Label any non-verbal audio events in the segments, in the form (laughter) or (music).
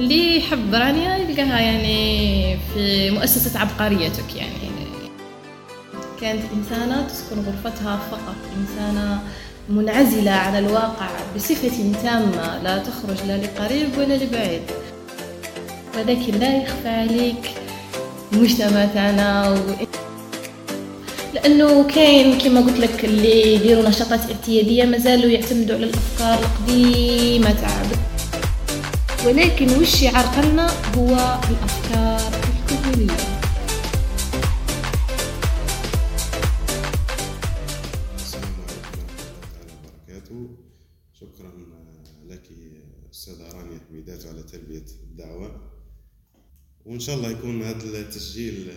اللي يحب رانيا يلقاها يعني في مؤسسة عبقريتك يعني. كانت إنسانة تسكن غرفتها فقط إنسانة منعزلة عن الواقع بصفة تامة لا تخرج لا لقريب ولا لبعيد. ولكن لا يخفى عليك المجتمع تاعنا و... لأنه كاين كما قلت لك اللي يديروا نشاطات اعتيادية مازالوا يعتمدوا على الأفكار القديمة تاع ولكن وش يعرقلنا هو الأفكار الكهوليه السلام عليكم ورحمة الله تعالى وبركاته. شكرا لك أستاذة رانيا حميدات على تلبية الدعوة. وإن شاء الله يكون هذا التسجيل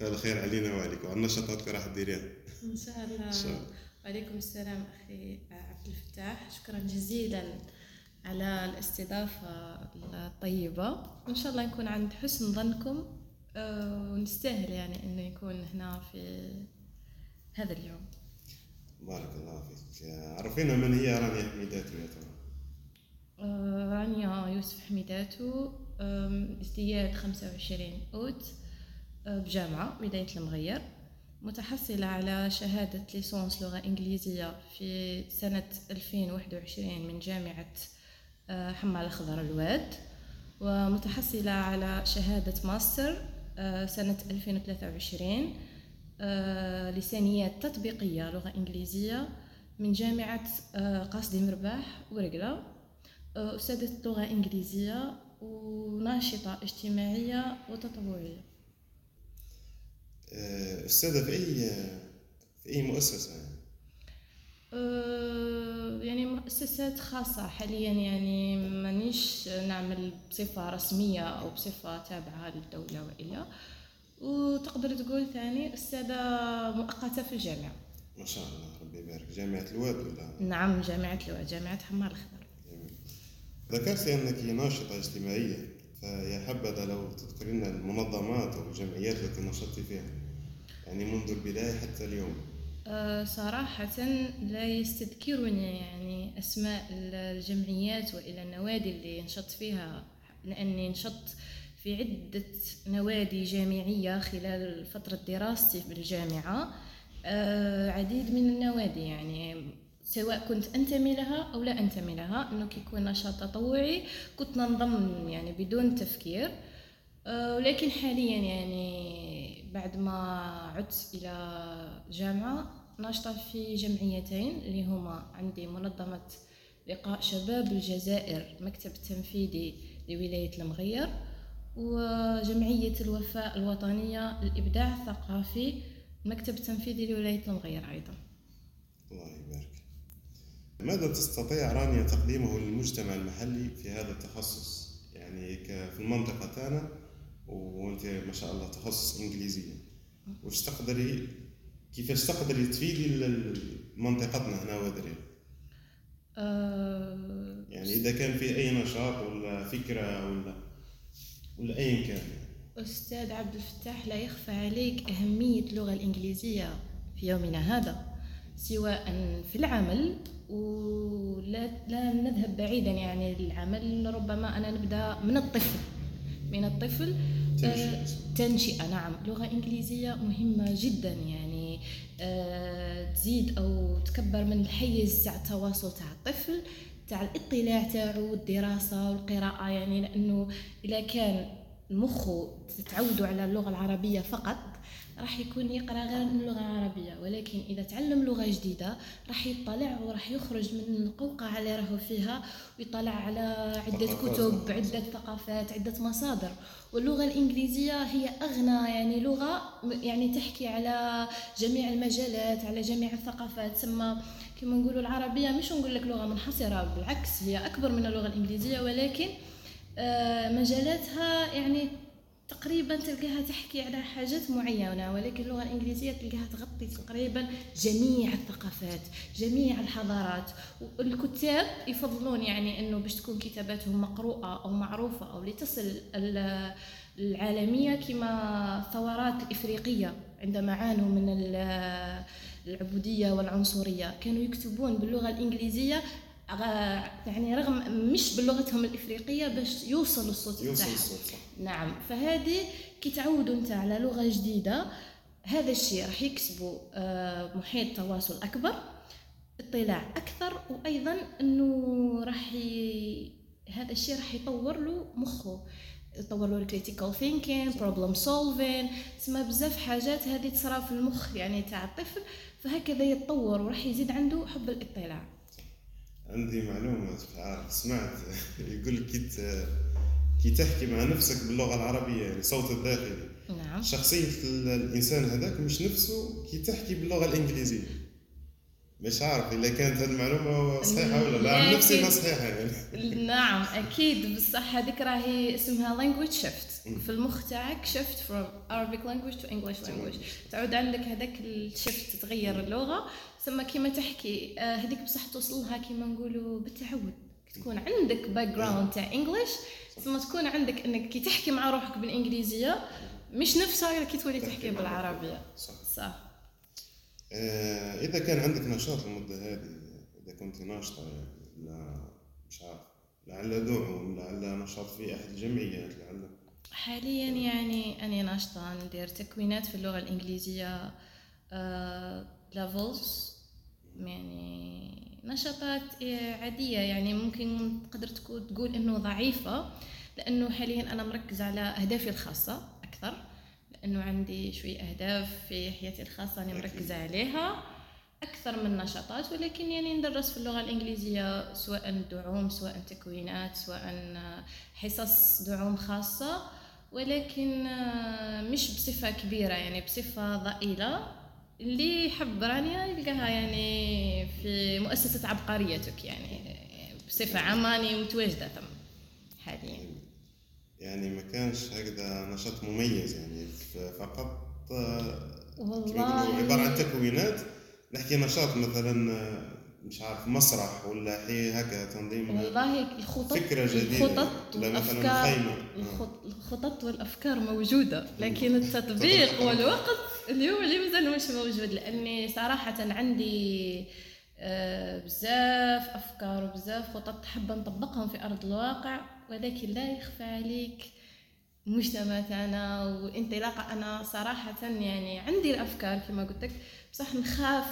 فعل خير علينا وعليك. وعلى النشاطات اللي راح ديريها إن شاء الله. إن شاء الله. وعليكم السلام أخي عبد الفتاح. شكرا جزيلا. على الاستضافة الطيبة. وإن شاء الله نكون عند حسن ظنكم آه، ونستاهل يعني إنه يكون هنا في هذا اليوم. بارك الله فيك. عرفينا من هي رانيا حميدات يا ترى؟ آه، رانيا يوسف حميداتو ازدياد 25 أوت آه، بجامعة ولاية المغير متحصلة على شهادة ليسونس لغة إنجليزية في سنة 2021 من جامعة آه، حمال الخضر الواد ومتحصلة على شهادة ماستر آه، سنة 2023 آه، لسانيات تطبيقية لغة إنجليزية من جامعة قاصدي مرباح ورقلة. أستاذة لغة إنجليزية وناشطة اجتماعية وتطوعية. أستاذة في أي في أي مؤسسة؟ يعني مؤسسات خاصة حاليا يعني مانيش نعمل بصفة رسمية أو بصفة تابعة للدولة وإلا. وتقدر تقول ثاني أستاذة مؤقتة في الجامعة. ما شاء الله ربي يبارك. جامعة الواد ولا؟ نعم جامعة لواء جامعة حمار الخضر ذكرت أنك ناشطة اجتماعية فيا حبذا لو تذكرين المنظمات أو الجمعيات التي نشطت فيها يعني منذ البداية حتى اليوم. صراحة لا يستذكرني يعني أسماء الجمعيات وإلى النوادي اللي نشط فيها لأني نشطت في عدة نوادي جامعية خلال فترة دراستي بالجامعة أه، عديد من النوادي يعني سواء كنت أنتمي لها أو لا أنتمي لها أنه كيكون نشاط تطوعي كنت ننضم يعني بدون تفكير. أه، ولكن حاليا يعني بعد ما عدت إلى جامعة ناشطة في جمعيتين اللي هما عندي منظمة لقاء شباب الجزائر مكتب التنفيذي لولاية المغير وجمعية الوفاء الوطنية للإبداع الثقافي المكتب التنفيذي لولاية المغير أيضا. الله يبارك. ماذا تستطيع رانيا تقديمه للمجتمع المحلي في هذا التخصص؟ يعني في المنطقة تاعنا وأنت ما شاء الله تخصص إنجليزية. وش تقدري كيفاش تقدري تفيدي منطقتنا هنا ودري أه، يعني إذا كان في أي نشاط ولا فكرة ولا ولا ايا كان. أستاذ عبد الفتاح لا يخفى عليك أهمية اللغة الإنجليزية في يومنا هذا سواء في العمل ولا لا نذهب بعيدا يعني للعمل ربما أنا نبدأ من الطفل. من الطفل. تنشئة. آه، تنشئة نعم لغة إنجليزية مهمة جدا يعني. آه، تزيد أو تكبر من الحيز تاع التواصل تاع الطفل تاع الاطلاع تاعو الدراسة والقراءة. يعني لأنه إذا كان مخه تعودوا على اللغة العربية فقط راح يكون يقرأ غير اللغة العربية ولكن إذا تعلم لغة جديدة راح يطلع وراح يخرج من القوقعه اللي راهو فيها ويطلع على عدة. كتب عدة ثقافات عدة مصادر واللغة الإنجليزية هي أغنى يعني لغة يعني تحكي على جميع المجالات على جميع الثقافات تسمى كما نقولوا العربية مش نقول لك لغة منحصرة بالعكس هي أكبر من اللغة الإنجليزية ولكن آه، مجالاتها يعني تقريبا تلقاها تحكي على حاجات معينة ولكن اللغة الإنجليزية تلقاها تغطي تقريبا جميع الثقافات جميع الحضارات. والكتاب يفضلون يعني أنه باش تكون كتاباتهم مقروءة أو معروفة أو لتصل ال- العالمية كما الثورات الإفريقية عندما عانوا من ال- العبودية والعنصرية. كانوا يكتبون باللغة الإنجليزية يعني رغم مش بلغتهم الإفريقية باش يوصل الصوت يوصل. الصوت نعم. فهذه كي تعودوا أنت على لغة جديدة هذا الشيء راح يكسبوا آه، محيط تواصل أكبر اطلاع أكثر وأيضا إنه راح ي... هذا الشيء راح يطور له مخه. يطور له ال critical thinking problem solving تسمى بزاف حاجات هذه تصرى في المخ يعني تاع الطفل فهكذا يتطور وراح يزيد عنده حب الاطلاع. عندي معلومة عارف سمعت. (laughs) يقول لك كي تحكي مع نفسك باللغة العربية يعني صوت الداخلي. نعم. شخصية ال- الإنسان هذاك مش نفسه كي تحكي باللغة الإنجليزية. مش عارف إذا كانت هذه المعلومة صحيحة ولا لا. عن نفسي ما صحيحة يعني. (laughs) نعم أكيد. بصح هذيك راهي اسمها language shift. في المخ تاعك shift from Arabic language to English language. تعود عندك هذاك الشفت تغير اللغة ثم كيما تحكي آه، هذيك بصح توصلها كيما نقولوا بالتعود. تكون عندك background تاع English ثم تكون عندك إنك كي تحكي مع روحك بالإنجليزية مش نفسها كي تولي تحكي بالعربية. صح. صح. آه، إذا كان عندك نشاط المدة هذه إذا كنت ناشطة يعني لا مش عارف لعل دعم لعل نشاط في أحد الجمعيات لعل. حاليا يعني أنا ناشطة ندير تكوينات في اللغة الإنجليزية ليفلز يعني نشاطات عادية يعني ممكن تقدر تكون تقول إنه ضعيفة لأنه حاليا أنا مركزة على أهدافي الخاصة أكثر لأنه عندي شوي أهداف في حياتي الخاصة أنا مركزة عليها أكثر من نشاطات ولكن يعني ندرس في اللغة الإنجليزية سواء دعوم سواء تكوينات سواء حصص دعوم خاصة ولكن مش بصفة كبيرة يعني بصفة ضئيلة. اللي يحب رانيا يلقاها يعني في مؤسسة عبقريتك يعني بصفة عامة أنا متواجدة ثم حاليا. يعني ما كانش هكذا نشاط مميز يعني فقط والله. عبارة عن تكوينات. نحكي نشاط مثلا مش عارف مسرح ولا حي هكا تنظيم والله الخطط فكرة جديدة. الخطط خيمة آه. الخط- الخطط والأفكار موجودة لكن (laughs) التطبيق والوقت اليوم اللي مازال مش موجود لأني صراحة عندي آه، بزاف أفكار وبزاف خطط حابة نطبقهم في أرض الواقع ولكن لا يخفى عليك المجتمع تاعنا وانطلاقة. أنا صراحة يعني عندي الأفكار كما قلت لك بصح نخاف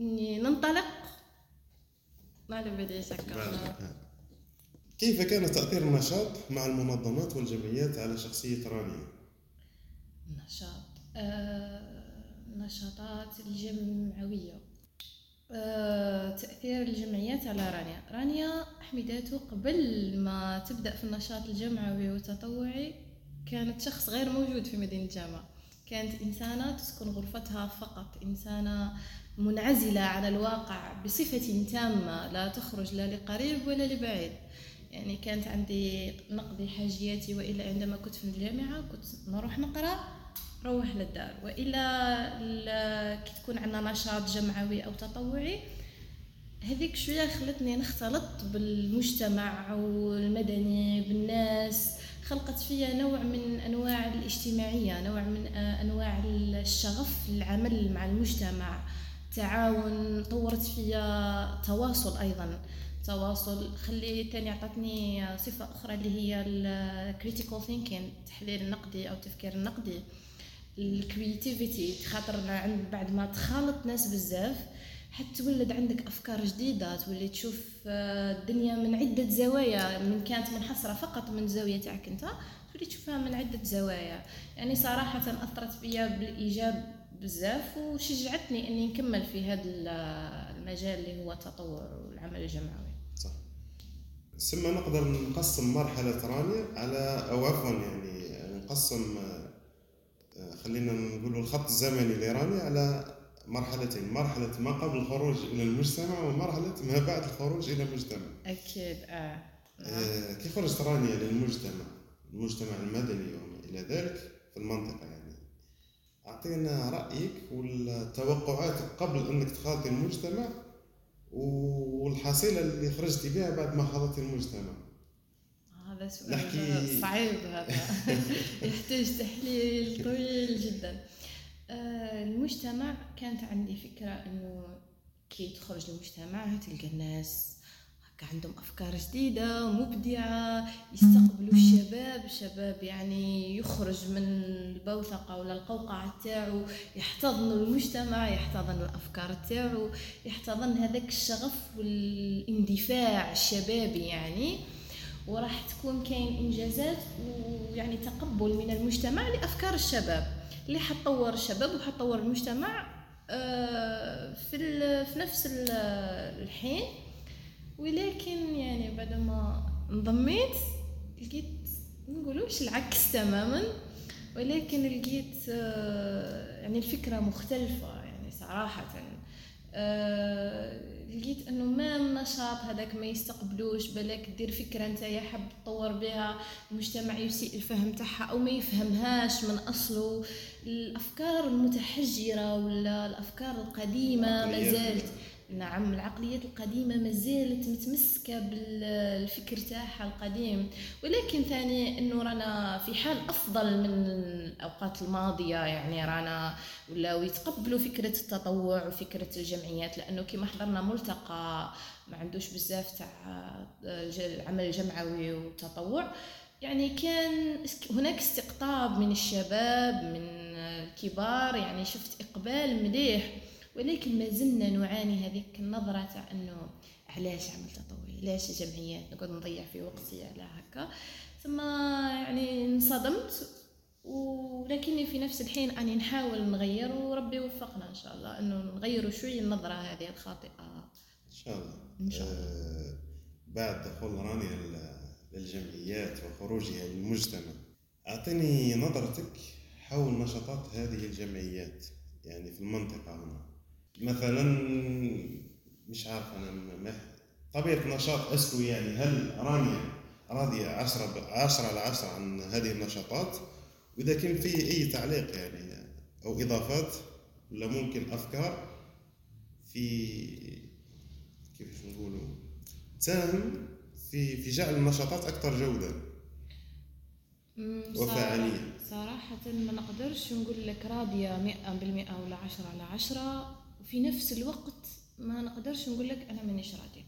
إني ننطلق. ما على باليش هكا كيف كان تأثير النشاط مع المنظمات والجمعيات على شخصية رانيا؟ نشاط آه، نشاطات الجمعوية. آه، تأثير الجمعيات على رانيا. رانيا حميداتو قبل ما تبدأ في النشاط الجمعوي والتطوعي كانت شخص غير موجود في مدينة الجامعة كانت إنسانة تسكن غرفتها فقط. إنسانة منعزلة عن الواقع بصفة تامة لا تخرج لا لقريب ولا لبعيد. يعني كانت عندي نقضي حاجياتي وإلا عندما كنت في الجامعة كنت نروح نقرأ روح للدار. وإلا ال- كي تكون عندنا نشاط جمعوي أو تطوعي هذيك شوية خلتني نختلط بالمجتمع والمدني بالناس. خلقت فيا نوع من أنواع الاجتماعية نوع من أنواع الشغف للعمل مع المجتمع. تعاون طورت فيا تواصل أيضا. تواصل خلي تاني عطتني صفة أخرى اللي هي ال critical thinking التحليل النقدي أو التفكير النقدي. ال creativity خاطر عند بعد ما تخالط ناس بزاف حتولد عندك أفكار جديدة تولي تشوف آه، الدنيا من عدة زوايا من كانت منحصرة فقط من زاوية تاعك أنت تولي تشوفها من عدة زوايا. يعني صراحة أثرت بيا بالإيجاب بزاف وشجعتني إني نكمل في هذا المجال اللي هو التطور والعمل الجمعوي صح. ثم نقدر نقسم مرحلة رانيا على أو عفوا يعني نقسم خلينا نقول الخط الزمني لرانيا على مرحلتين. مرحلة ما قبل الخروج إلى المجتمع ومرحلة ما بعد الخروج إلى المجتمع. أكيد آه آه، كيف خرجت رانيا للمجتمع المجتمع المدني وما إلى ذلك في المنطقة يعني. أعطينا رأيك والتوقعاتك قبل أنك تخاطي المجتمع والحصيلة اللي خرجتي بها بعد ما خاضتي المجتمع. هذا سؤال نحكي- صعيب هذا. (laughs) يحتاج تحليل طويل جدا. آه، المجتمع كانت عندي فكرة إنه كي تخرج للمجتمع تلقى الناس عندهم أفكار جديدة مبدعه يستقبلوا الشباب الشباب يعني يخرج من البوثقة ولا القوقعة تاعو يحتضن المجتمع يحتضن الأفكار تاعو يحتضن هذاك الشغف والإندفاع الشبابي يعني. وراح تكون كاين إنجازات ويعني تقبل من المجتمع لأفكار الشباب اللي حتطور الشباب وحتطور المجتمع آه، في في نفس الحين. ولكن يعني بعد ما انضميت لقيت نقولوش العكس تماما ولكن لقيت آه، يعني الفكرة مختلفة يعني صراحة. آه، لقيت إنه ما النشاط هذاك ما يستقبلوش بالك دير فكرة أنت يا حاب تطور بها المجتمع يسيء الفهم تاعها أو ما يفهمهاش من أصله. الأفكار المتحجرة ولا الأفكار القديمة ما زالت. نعم العقليات القديمة ما زالت متمسكة بالفكر تاعها القديم. ولكن ثاني إنه رانا في حال أفضل من الأوقات الماضية يعني رانا ولاو يتقبلوا فكرة التطوع وفكرة الجمعيات لأنه كما حضرنا ملتقى ما عندوش بزاف تاع العمل الجمعوي والتطوع يعني كان هناك استقطاب من الشباب من الكبار يعني شفت إقبال مليح. ولكن ما زلنا نعاني هذيك النظرة تاع إنه علاش عمل تطوعي علاش جمعيات نقعد نضيع في وقتي على هكا؟ ثم يعني انصدمت ولكني في نفس الحين أني نحاول نغير وربي يوفقنا إن شاء الله إنه نغيروا شوي النظرة هذه الخاطئة. إن شاء الله. إن شاء الله. آه بعد دخول رانيا للجمعيات وخروجها للمجتمع أعطيني نظرتك حول نشاطات هذه الجمعيات يعني في المنطقة هنا. مثلا مش عارف أنا طبيعة نشاط اسكو يعني هل رانيا راضيه عشرة عشرة على عشرة عن هذه النشاطات؟ وإذا كان في أي تعليق يعني أو إضافات ولا ممكن أفكار في كيف نقولوا؟ تساهم في في جعل النشاطات أكثر جودة. وفاعلية. صراحة ما نقدرش نقول لك مئة بالمئة ولا عشرة على عشرة. في نفس الوقت ما نقدرش نقول لك أنا مانيش راضية.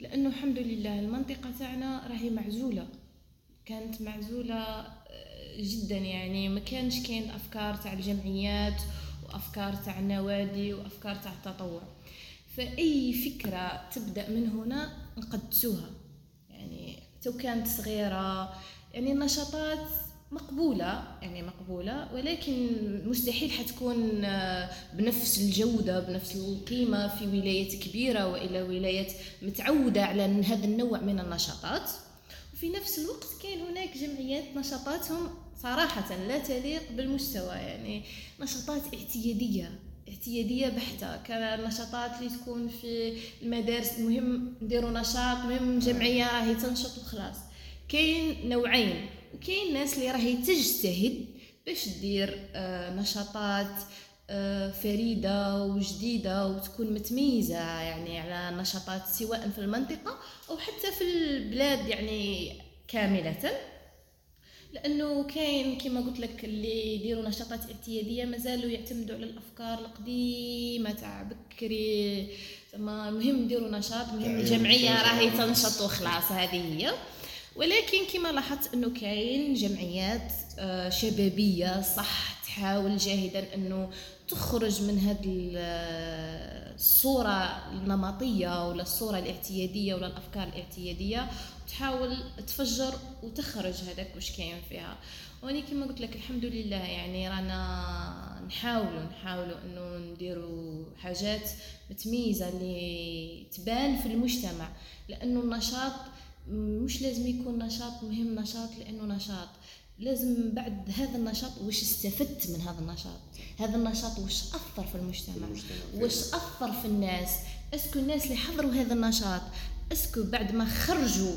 لأنه الحمد لله المنطقة تاعنا راهي معزولة. كانت معزولة آه، جدا يعني. ما كانش كاين أفكار تاع الجمعيات وأفكار تاع النوادي وأفكار تاع التطوع. فأي فكرة تبدأ من هنا نقدسوها. يعني تو كانت صغيرة يعني النشاطات مقبولة يعني مقبولة ولكن مستحيل حتكون آه، بنفس الجودة بنفس القيمة في ولايات كبيرة وإلى ولايات متعودة على هذا النوع من النشاطات. وفي نفس الوقت كاين هناك جمعيات نشاطاتهم صراحة لا تليق بالمستوى يعني نشاطات اعتيادية اعتيادية بحتة كنشاطات اللي تكون في المدارس المهم نديروا نشاط مهم جمعية راهي تنشط وخلاص. كاين نوعين. وكاين ناس اللي راهي تجتهد باش دير آه، نشاطات آه، فريدة وجديدة وتكون متميزة يعني على نشاطات سواء في المنطقة أو حتى في البلاد يعني كاملة. لأنه كاين كما قلت لك اللي يديروا نشاطات اعتيادية مازالوا يعتمدوا على الأفكار القديمة تاع بكري. زعما مهم نديروا نشاط مهم الجمعيه راهي تنشط وخلاص هذه هي. ولكن كما لاحظت أنه كاين جمعيات آه، شبابية صح تحاول جاهدا أنه تخرج من هذه آه، الصورة النمطية ولا الصورة الاعتيادية ولا الأفكار الاعتيادية وتحاول تفجر وتخرج هذاك واش كاين فيها. واني كما قلت لك الحمد لله يعني رانا نحاولوا نحاولوا أنه نديروا حاجات متميزة اللي تبان في المجتمع لأنه النشاط مش لازم يكون نشاط مهم نشاط لأنه نشاط. لازم بعد هذا النشاط وش استفدت من هذا النشاط؟ هذا النشاط وش أثر في المجتمع, وش أثر في الناس؟ est-ce que الناس اللي حضروا هذا النشاط est-ce que بعد ما خرجوا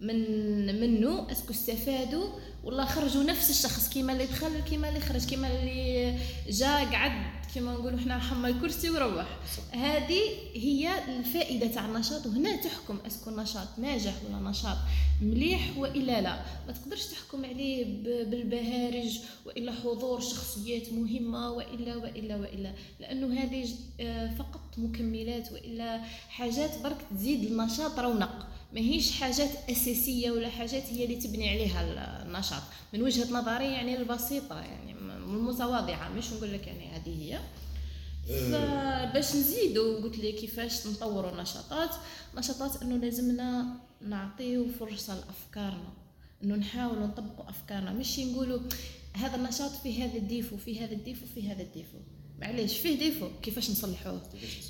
من منه est-ce que استفادوا والله خرجوا نفس الشخص كيما اللي دخل كيما اللي خرج كيما اللي جا قعد كما نقولوا حنا حمى الكرسي وروح. هذه هي الفائدة تاع النشاط وهنا تحكم est-ce que النشاط ناجح ولا نشاط مليح وإلا لا. ما تقدرش تحكم عليه بالبهارج وإلا حضور شخصيات مهمة وإلا وإلا وإلا. لأنه هذه آه، فقط مكملات وإلا حاجات برك تزيد النشاط رونق. ماهيش حاجات أساسية ولا حاجات هي اللي تبني عليها ال- النشاط. من وجهة نظري يعني البسيطة يعني المتواضعة مش نقول لك يعني هذه هي. فباش نزيدوا قلت لي كيفاش نطوروا النشاطات. نشاطات إنه لازمنا نعطيو فرصة لأفكارنا إنه نحاولوا نطبقوا أفكارنا. مش نقولوا هذا النشاط فيه هذا ال défaut فيه هذا ال défaut فيه هذا ال défaut. معليش فيه défaut. كيفاش نصلحوه؟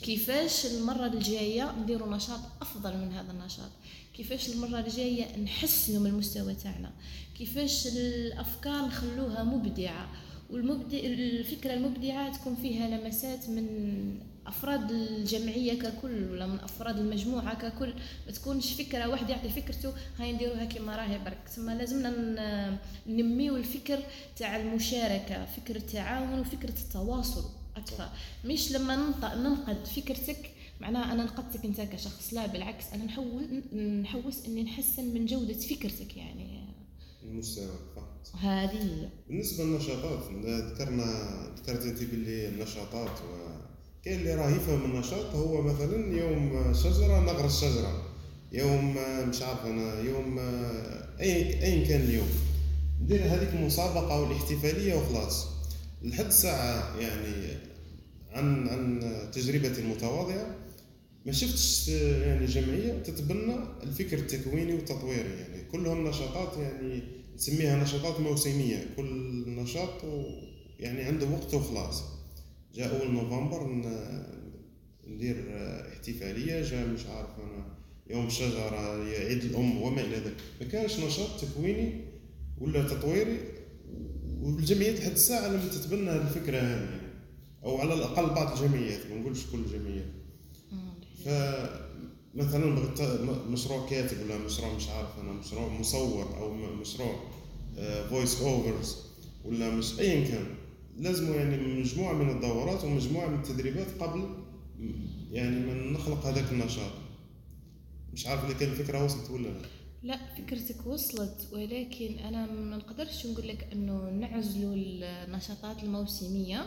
كيفاش المرة الجاية نديروا نشاط أفضل من هذا النشاط؟ كيفاش المرة الجاية نحسنوا من المستوى تاعنا؟ كيفاش الأفكار نخلوها مبدعة؟ والمبدع الفكرة المبدعة تكون فيها لمسات من أفراد الجمعية ككل ولا من أفراد المجموعة ككل. ما تكونش فكرة واحد يعطي فكرته هاي نديروها كما راهي برك. تسمى لازمنا ننميو الفكر تاع المشاركة فكر التعاون وفكرة التواصل. أكثر. مش لما ننقد فكرتك معناها أنا نقدتك أنت كشخص. لا بالعكس أنا نحول نحوس إني نحسن من جودة فكرتك يعني. المستوى فقط هذه هي. بالنسبة للنشاطات ذكرنا ذكرت أنت باللي النشاطات و كاين اللي راه يفهم النشاط. هو مثلا يوم شجرة نغرس شجرة. يوم مش عارف أنا يوم اي ايا كان اليوم. ندير هذيك المسابقة والاحتفالية وخلاص. لحد ساعه يعني عن عن تجربتي المتواضعة. ما شفتش يعني جمعية تتبنى الفكر التكويني والتطويري يعني كلهم نشاطات يعني نسميها نشاطات موسمية. كل نشاط يعني عنده وقته وخلاص. جاء أول نوفمبر ندير احتفالية. جاء مش عارف أنا يوم الشجره عيد الأم وما إلى ذلك. ما كانش نشاط تكويني ولا تطويري والجمعيات لحد الساعة لم تتبنى الفكرة هذه. أو على الأقل بعض الجمعيات ما نقولش كل الجمعيات. فمثلا بغيت مشروع كاتب ولا مشروع مش عارف أنا مشروع مصور أو مشروع voice overs ولا مش ايا كان. لازم يعني مجموعة من الدورات ومجموعة من التدريبات قبل يعني من نخلق هذاك النشاط. مش عارف إذا كان الفكرة وصلت ولا لا. لا فكرتك وصلت ولكن أنا ما نقدرش نقول لك إنه نعزلوا النشاطات الموسمية.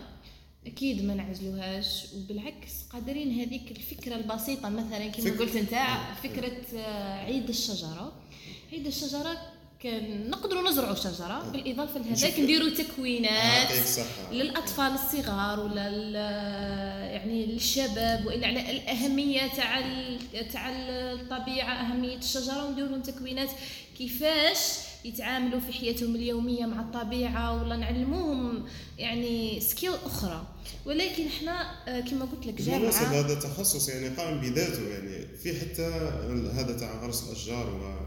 أكيد ما نعزلوهاش وبالعكس قادرين هذيك الفكرة البسيطة مثلا كما قلت أنت فكرة آه، عيد الشجرة. عيد الشجرة كان نقدروا نزرعوا شجرة بالإضافة لهذاك نديروا تكوينات الصحه للأطفال الصغار ولا يعني للشباب وإلا على الأهمية تاع تاع الطبيعة أهمية الشجرة ونديروا تكوينات. كيفاش؟ يتعاملوا في حياتهم اليومية مع الطبيعة ولا نعلموهم يعني سكيل أخرى. ولكن إحنا آه، كما قلت لك جامعة. هذا تخصص يعني قائم بذاته يعني. في حتى هذا تاع غرس الأشجار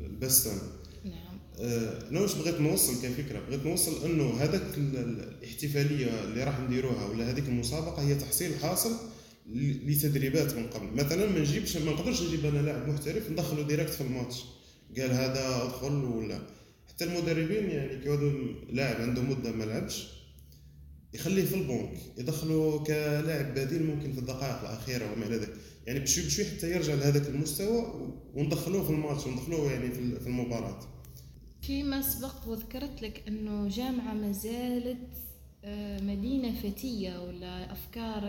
والبستان نعم. آه، أنا واش بغيت نوصل كفكرة؟ بغيت نوصل إنه هذاك ال- ال- الاحتفالية اللي راح نديروها ولا هذيك المسابقة هي تحصيل حاصل لتدريبات من قبل. مثلا ما نجيبش ما نقدرش نجيب أنا لاعب محترف ندخله ديريكت في الماتش. قال هذا أدخل ولا؟ حتى المدربين يعني كي لاعب عنده مدة ما لعبش يخليه في البنك يدخله كلاعب بديل ممكن في الدقائق الأخيرة وما إلى ذلك. يعني بشوي بشوي حتى يرجع لهذاك المستوى وندخلوه في الماتش وندخلوه يعني في في المباراة. فيما سبق وذكرت لك أنه جامعة ما زالت آه، مدينة فتية ولا أفكار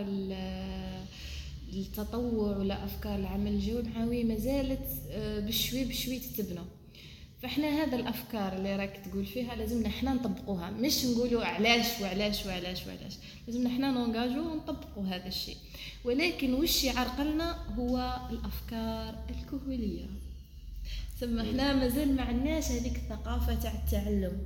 ال- التطوع ولا افكار العمل الجمعوي ما زالت آه، بشوي بشوي تتبنى. فإحنا هذا الأفكار اللي راك تقول فيها لازمنا إحنا نطبقوها مش نقولوا علاش وعلاش وعلاش وعلاش. لازمنا إحنا نونجاجو ونطبقوا هذا الشيء. ولكن وش يعرقلنا هو الأفكار الكهولية. ثم إحنا مازال ما عندناش هذيك الثقافة تاع التعلم.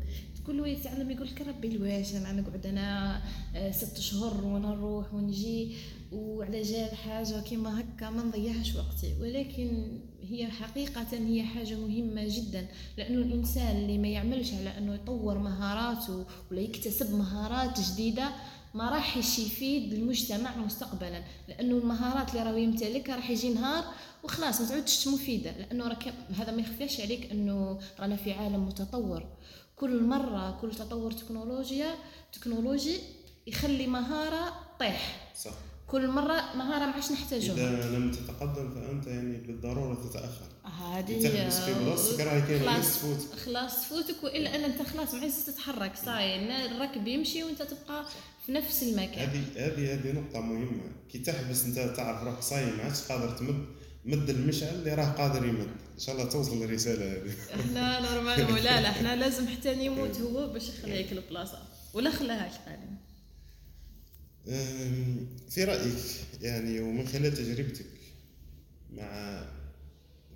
تقول له يتعلم يقول لك ربي الواش أنا نقعد أنا آه، ست شهور ونروح ونجي وعلى جال حاجة كيما هكا ما نضيعش وقتي. ولكن هي حقيقة هي حاجة مهمة جدا لأنه الإنسان اللي ما يعملش على أنه يطور مهاراته ولا يكتسب مهارات جديدة ما راحش يفيد المجتمع مستقبلا. لأنه المهارات اللي راهو يمتلكها راح يجي نهار وخلاص ما تعودش مفيدة. لأنه راك هذا ما يخفيش عليك أنه رانا في عالم متطور. كل مرة كل تطور تكنولوجيا تكنولوجي يخلي مهارة طيح. صح. كل مرة مهارة ما عادش نحتاجوها إذا لم تتقدم فأنت يعني بالضرورة تتأخر. هذه كاين خلاص. تفوت. خلاص تفوتك وإلا أن أنت خلاص ما عادش تتحرك صاي الركب يمشي وأنت تبقى في نفس المكان. هذه هذه هذه نقطة مهمة. كي تحبس أنت تعرف روحك صايم ما عادش قادر تمد مد المشعل اللي راه قادر يمد. إن شاء الله توصل الرسالة هذه. (laughs) إحنا نورمال لا لا إحنا لازم حتى يموت هو باش يخليك البلاصه ولا خلاهاش غالبا أم، في رأيك يعني ومن خلال تجربتك مع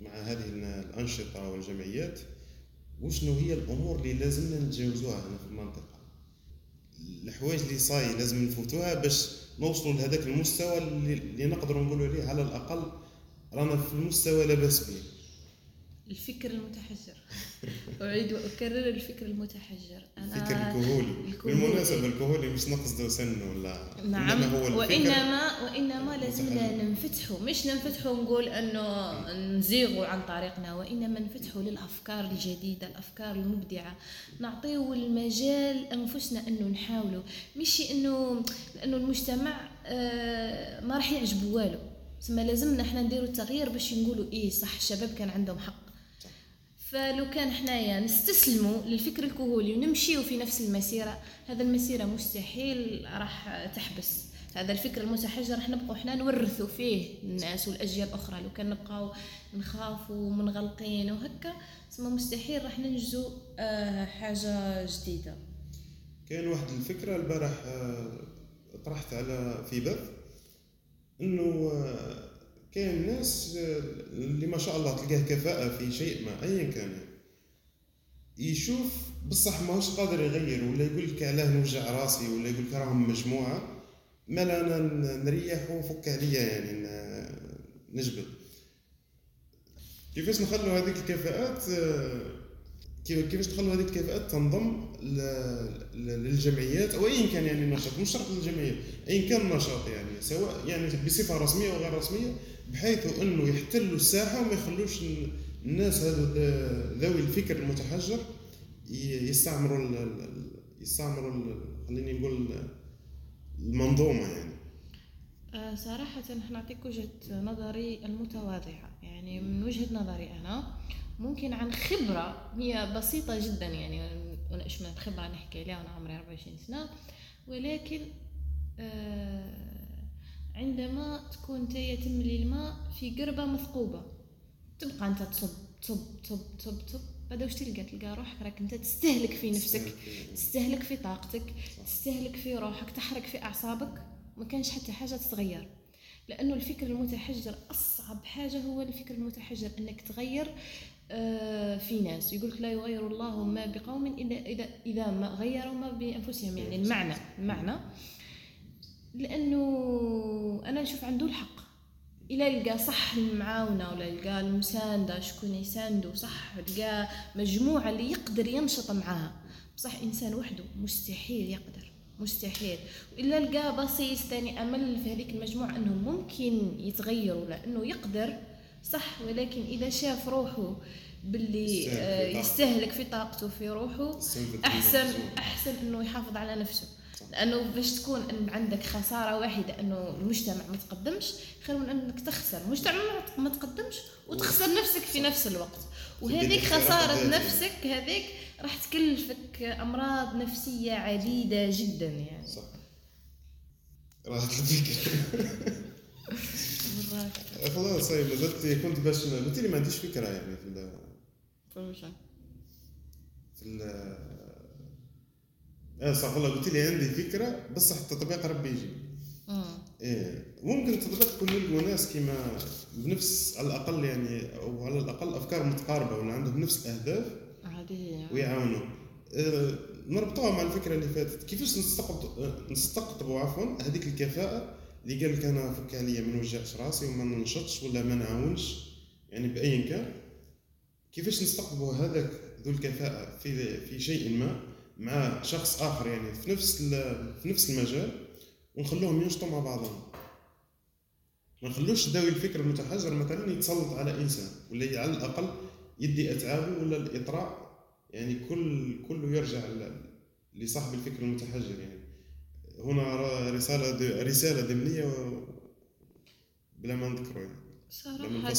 مع هذه الأنشطة والجمعيات وشنو هي الأمور اللي لازمنا نتجاوزوها هنا في المنطقة؟ الحوايج اللي صاي لازم نفوتوها باش نوصلوا لهذاك المستوى اللي, نقدروا نقولوا عليه على الأقل رانا في المستوى لا بأس به. الفكر المتحجر. أعيد وأكرر الفكر المتحجر. الفكر الكهولي. بالمناسبة الكهولي مش نقصده سن ولا نعم. إنما هو الفكر وانما وإنما لازمنا. ننفتحوا مش ننفتحوا نقول إنه نزيغوا عن طريقنا وإنما نفتحوا للأفكار الجديدة الأفكار المبدعة. نعطيو المجال أنفسنا إنه نحاولوا مش انه لأنه المجتمع آه، ما راح يعجبه والو. تسمى لازمنا إحنا نديروا التغيير باش نقولوا إيه صح الشباب كان عندهم حق. فلو كان حنايا نستسلموا للفكر الكهولي ونمشيو في نفس المسيرة هذا المسيرة مستحيل راح تحبس. هذا الفكر المتحجر راح نبقوا حنا نورثوا فيه الناس والأجيال الأخرى. لو كان نبقاو نخافوا ومنغلقين وهكا تسمى مستحيل راح ننجزوا آه، حاجة جديدة. كاين واحد الفكرة البارح آه، طرحت على في بث إنه آه، كاين ناس آه، اللي ما شاء الله تلقاه كفاءة في شيء ما ايا كان. يشوف بصح ماهوش قادر يغير ولا يقول لك علاه نوجع راسي ولا يقول لك راهم مجموعة ما لا أنا ن- نريح وفك عليا يعني نجبد. كيفاش نخلوا هذيك الكفاءات؟ آه، كيفاش نخلوا هذيك الكفاءات تنضم للجمعيات أو ايا كان يعني النشاط مش شرط للجمعيات ايا كان النشاط يعني سواء يعني بصفة رسمية أو غير رسمية بحيث إنه يحتلوا الساحة وما يخلوش ال- الناس هذو ذوي الفكر المتحجر يستعمروا يستعمروا خليني نقول المنظومة يعني. آه، صراحة نعطيك وجهة نظري المتواضعة يعني من وجهة نظري أنا ممكن عن خبرة. هي بسيطة جدا يعني وأنا إيش من خبرة نحكي عليها وأنا عمري 24 سنة. ولكن آه، عندما تكون تي تملي الماء في قربة مثقوبة تبقى أنت تصب تصب تصب تصب تصب. بعد وش تلقى؟ تلقى روحك راك أنت تستهلك في نفسك تستهلك. في طاقتك تستهلك في روحك تحرك في أعصابك. ما كانش حتى حاجة تتغير. لأنه الفكر المتحجر أصعب حاجة هو الفكر المتحجر أنك تغير في ناس يقولك لا يغير الله ما بقوم إلا إذا إذا ما غيروا ما بأنفسهم. يعني المعنى المعنى. لأنه أنا نشوف عنده الحق. إلا لقى صح المعاونة ولا لقى المساندة شكون يساندو صح لقى مجموعة اللي يقدر ينشط معاها. بصح إنسان وحده مستحيل يقدر مستحيل. وإلا لقى بصيص تاني أمل في هذيك المجموعة أنه ممكن يتغيروا لأنه يقدر. صح ولكن إذا شاف روحه باللي يستهلك آه، في طاقته. يستهلك في طاقته في روحه أحسن. أحسن إنه يحافظ على نفسه. لأنه باش تكون إن عندك خسارة واحدة إنه المجتمع ما تقدمش خير من إنك تخسر المجتمع ما- تقدمش وتخسر نفسك في نفس الوقت وهذيك خسارة. نفسك هذيك راح تكلفك أمراض نفسية عديدة جدا يعني صح راحت الفكرة (laughs) خلاص طيب مازلت كنت باش قلت لي ما عنديش فكرة يعني في ال فهمت. في ال آه صح والله قلت لي عندي فكرة بصح التطبيق ربي يجي. إيه ممكن التطبيق تكون يلقوا ناس كيما بنفس على الأقل يعني أو على الأقل أفكار متقاربة ولا عندهم نفس الاهداف هذه هي. ويعاونوا آه، نربطوها مع الفكرة اللي فاتت كيفاش نستقطب نستقطبوا عفوا هذيك الكفاءة اللي قال لك أنا فك عليا ما نوجعش راسي وما ننشطش ولا ما نعاونش يعني بايا كان كيفاش نستقطبوا هذاك ذو الكفاءة في في شيء ما مع شخص آخر يعني في نفس في نفس المجال ونخلوهم ينشطوا مع بعضهم؟ ما نخلوش ذوي الفكر المتحجر مثلا يتسلط على إنسان ولا على الأقل يدي أتعابه ولا الإطراء يعني كل كله يرجع لصاحب الفكر المتحجر يعني. هنا رسالة رسالة ضمنية بلا ما نذكره يعني. صراحة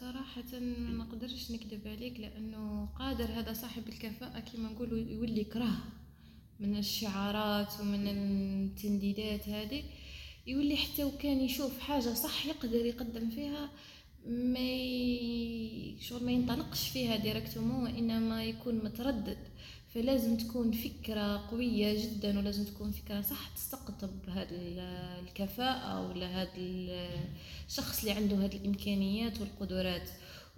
صراحة ما نقدرش نكذب عليك لأنه قادر هذا صاحب الكفاءة كما نقولوا يولي كره من الشعارات ومن التنديدات هذه. يولي حتى وكان يشوف حاجة صح يقدر يقدم فيها ما شغل ما ينطلقش فيها ديريكتومون وإنما يكون متردد. فلازم تكون فكرة قوية جدا ولازم تكون فكرة صح تستقطب هذه الكفاءة ولا هذا الشخص اللي عنده هذه الإمكانيات والقدرات.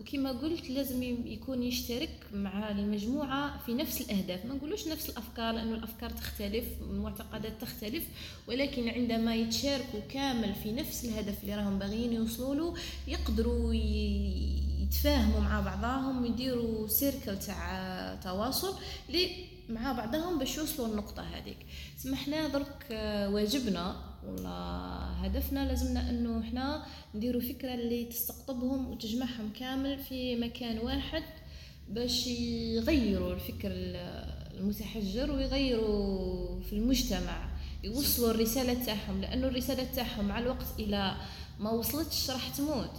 وكما قلت لازم يكون يشترك مع المجموعة في نفس الأهداف. ما نقولوش نفس الأفكار لأنه الأفكار تختلف المعتقدات تختلف ولكن عندما يتشاركوا كامل في نفس الهدف اللي راهم باغيين يوصلوا له يقدروا يتفاهموا مع بعضهم ويديروا سيركل تاع تواصل مع بعضهم باش يوصلوا النقطة هذيك. سمحنا درك واجبنا ولا هدفنا لازمنا إنه إحنا نديروا فكرة اللي تستقطبهم وتجمعهم كامل في مكان واحد باش يغيروا الفكر المتحجر ويغيروا في المجتمع يوصلوا الرسالة تاعهم. لأنه الرسالة تاعهم مع الوقت إلى ما وصلتش راح تموت.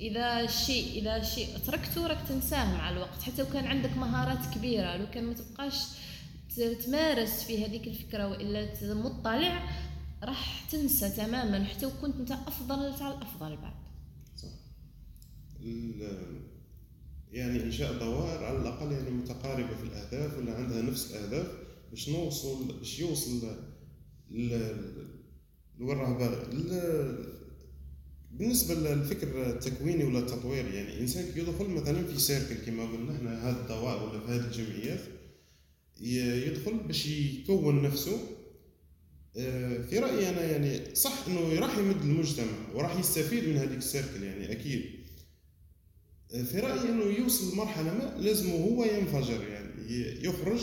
إذا شيء إذا شيء تركته راك تنساه مع الوقت. حتى لو كان عندك مهارات كبيرة لو كان ما تبقاش تمارس في هذيك الفكرة وإلا مطلع راح تنسى تماما. حتى وكنت أنت أفضل تاع الافضل بعد. صح. يعني انشاء دوائر على الأقل يعني متقاربة في الأهداف ولا عندها نفس الأهداف باش نوصل باش يوصل ل للرهبه بالنسبة للفكر التكويني ولا التطويري يعني الانسان يدخل مثلا في سيركل كما قلنا إحنا هذه الدوائر ولا في هذه الجمعيات يدخل باش يكون نفسه. آه، في رأيي أنا يعني صح إنه راح يمد المجتمع وراح يستفيد من هذيك السيركل يعني أكيد. آه، في رأيي إنه يوصل لمرحلة ما لازم هو ينفجر يعني يخرج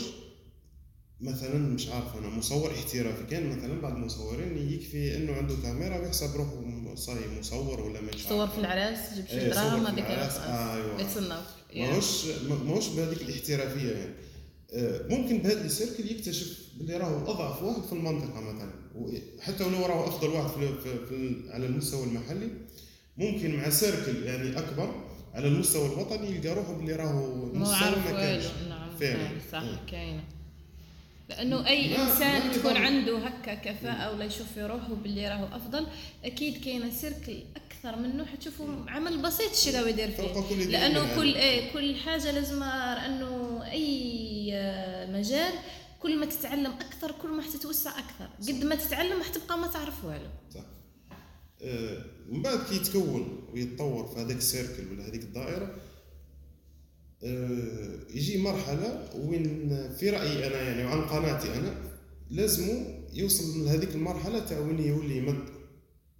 مثلا مش عارف أنا مصور احترافي. كان مثلا بعض المصورين يكفي إنه عنده كاميرا ويحسب روحه صاي مصور ولا مش صور في العراس جيب شي دراهم هذيك أيوه. ماهوش ماهوش بهذيك الاحترافية يعني. آه، ممكن بهذا السيركل يكتشف اللي راهو أضعف واحد في المنطقة مثلا. حتى ولو راهو أفضل واحد في, في, في على المستوى المحلي ممكن مع سيركل يعني أكبر على المستوى الوطني يلقى روحه باللي راهو مستوى ما كانش نعم فعلا. صح كاينة. لأنه أي إنسان تكون عنده هكا كفاءة ولا يشوف في روحه باللي راهو أفضل أكيد كاينة سيركل أكثر منه حتشوفوا عمل بسيط الشيء اللي يدير فيه. لأنه كل إيه كل حاجة لازم انه أي مجال كل ما تتعلم أكثر كل ما حتتوسع أكثر. قد ما تتعلم حتبقى ما تعرف والو. صح. آه من بعد كي يتكون ويتطور في هذاك السيركل ولا هذيك الدائرة آه يجي مرحلة وين في رأيي أنا يعني وعن قناعتي أنا لازم يوصل لهذيك المرحلة تاع وين يولي يمد.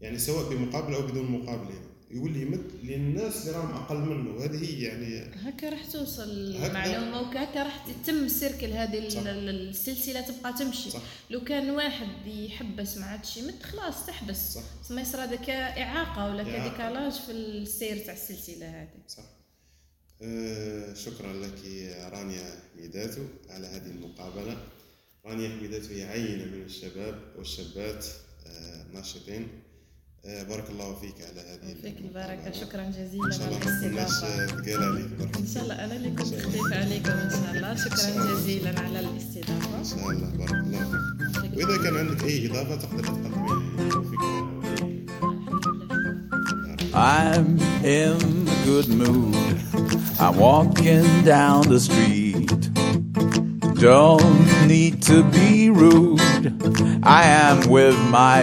يعني سواء بمقابل أو بدون مقابل يعني. يولي يمد للناس اللي راهم أقل منه. وهذه هي يعني هكا راح توصل المعلومه وهكا راح تتم السيركل هذه. السلسلة تبقى تمشي. صح. لو كان واحد يحبس ما عادش يمد خلاص تحبس. صح. ما يصير هذاك إعاقة ولا كديكالاج في السير تاع السلسلة هذه. صح. آه شكرا لك رانيا ميداتو على هذه المقابلة. رانيا حميداتو هي عينة من الشباب والشابات آه ناشطين. آه، بارك الله فيك على هذه فيك البركة شكرا جزيلا. على الاستضافة تقال عليك إن شاء الله أنا اللي كنت خفيف عليكم إن شاء الله. شكرا جزيلا على الاستضافة. إن شاء الله بارك الله فيك. وإذا كان عندك أي إضافة تقدر تقدمي فكرة I'm in a good mood. I'm walking down the street. Don't need to be rude. I am with my